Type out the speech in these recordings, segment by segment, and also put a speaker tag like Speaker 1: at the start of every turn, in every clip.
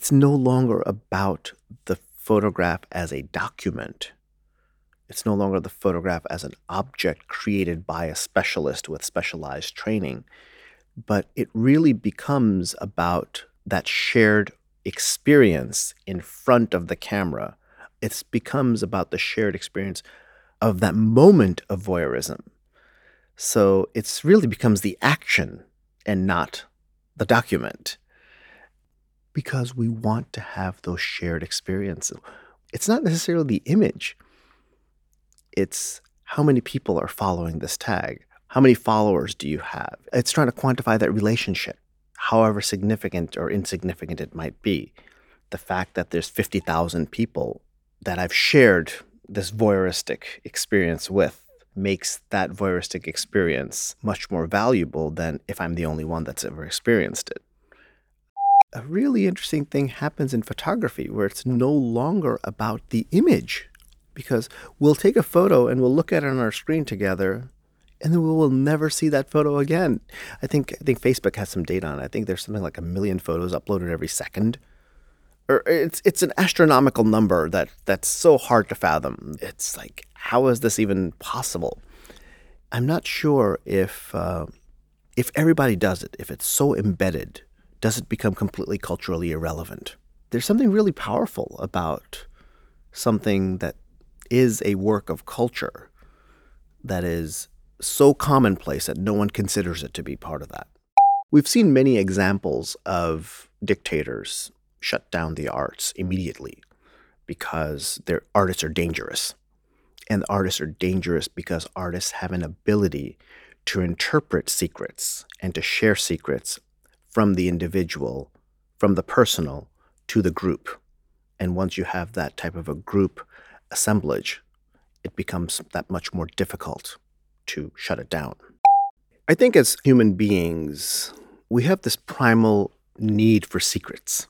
Speaker 1: It's no longer about the photograph as a document. It's no longer the photograph as an object created by a specialist with specialized training, but it really becomes about that shared experience in front of the camera. It becomes about the shared experience of that moment of voyeurism. So it really becomes the action and not the document because we want to have those shared experiences. It's not necessarily the image, it's how many people are following this tag. How many followers do you have? It's trying to quantify that relationship, however significant or insignificant it might be. The fact that there's 50,000 people that I've shared this voyeuristic experience with makes that voyeuristic experience much more valuable than if I'm the only one that's ever experienced it. A really interesting thing happens in photography where it's no longer about the image because we'll take a photo and we'll look at it on our screen together and then we will never see that photo again. I think I think Facebook has some data on it. I think there's something like a million photos uploaded every second. Or it's it's an astronomical number that that's so hard to fathom. It's like how is this even possible? I'm not sure if uh, if everybody does it, if it's so embedded, does it become completely culturally irrelevant? There's something really powerful about something that is a work of culture that is so commonplace that no one considers it to be part of that. We've seen many examples of dictators shut down the arts immediately because their artists are dangerous. And artists are dangerous because artists have an ability to interpret secrets and to share secrets from the individual, from the personal to the group. And once you have that type of a group assemblage, it becomes that much more difficult to shut it down. I think as human beings, we have this primal need for secrets.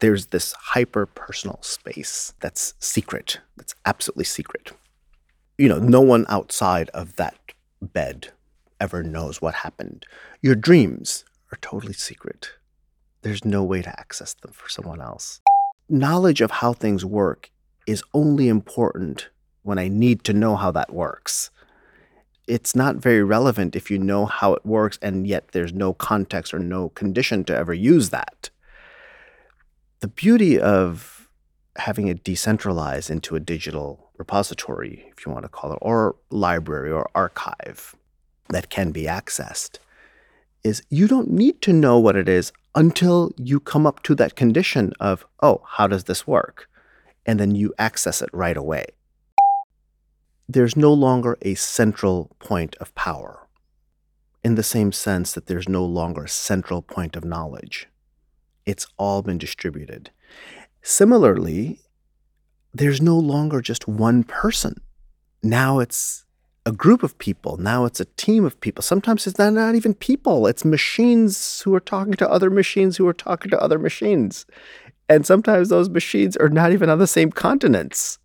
Speaker 1: There's this hyper personal space that's secret, that's absolutely secret. You know, no one outside of that bed ever knows what happened. Your dreams are totally secret. There's no way to access them for someone else. Knowledge of how things work is only important when I need to know how that works. It's not very relevant if you know how it works and yet there's no context or no condition to ever use that. The beauty of having it decentralized into a digital repository, if you want to call it, or library or archive that can be accessed, is you don't need to know what it is until you come up to that condition of, oh, how does this work? and then you access it right away. There's no longer a central point of power, in the same sense that there's no longer a central point of knowledge. It's all been distributed. Similarly, there's no longer just one person. Now it's a group of people. Now it's a team of people. Sometimes it's not, not even people, it's machines who are talking to other machines who are talking to other machines. And sometimes those machines are not even on the same continents.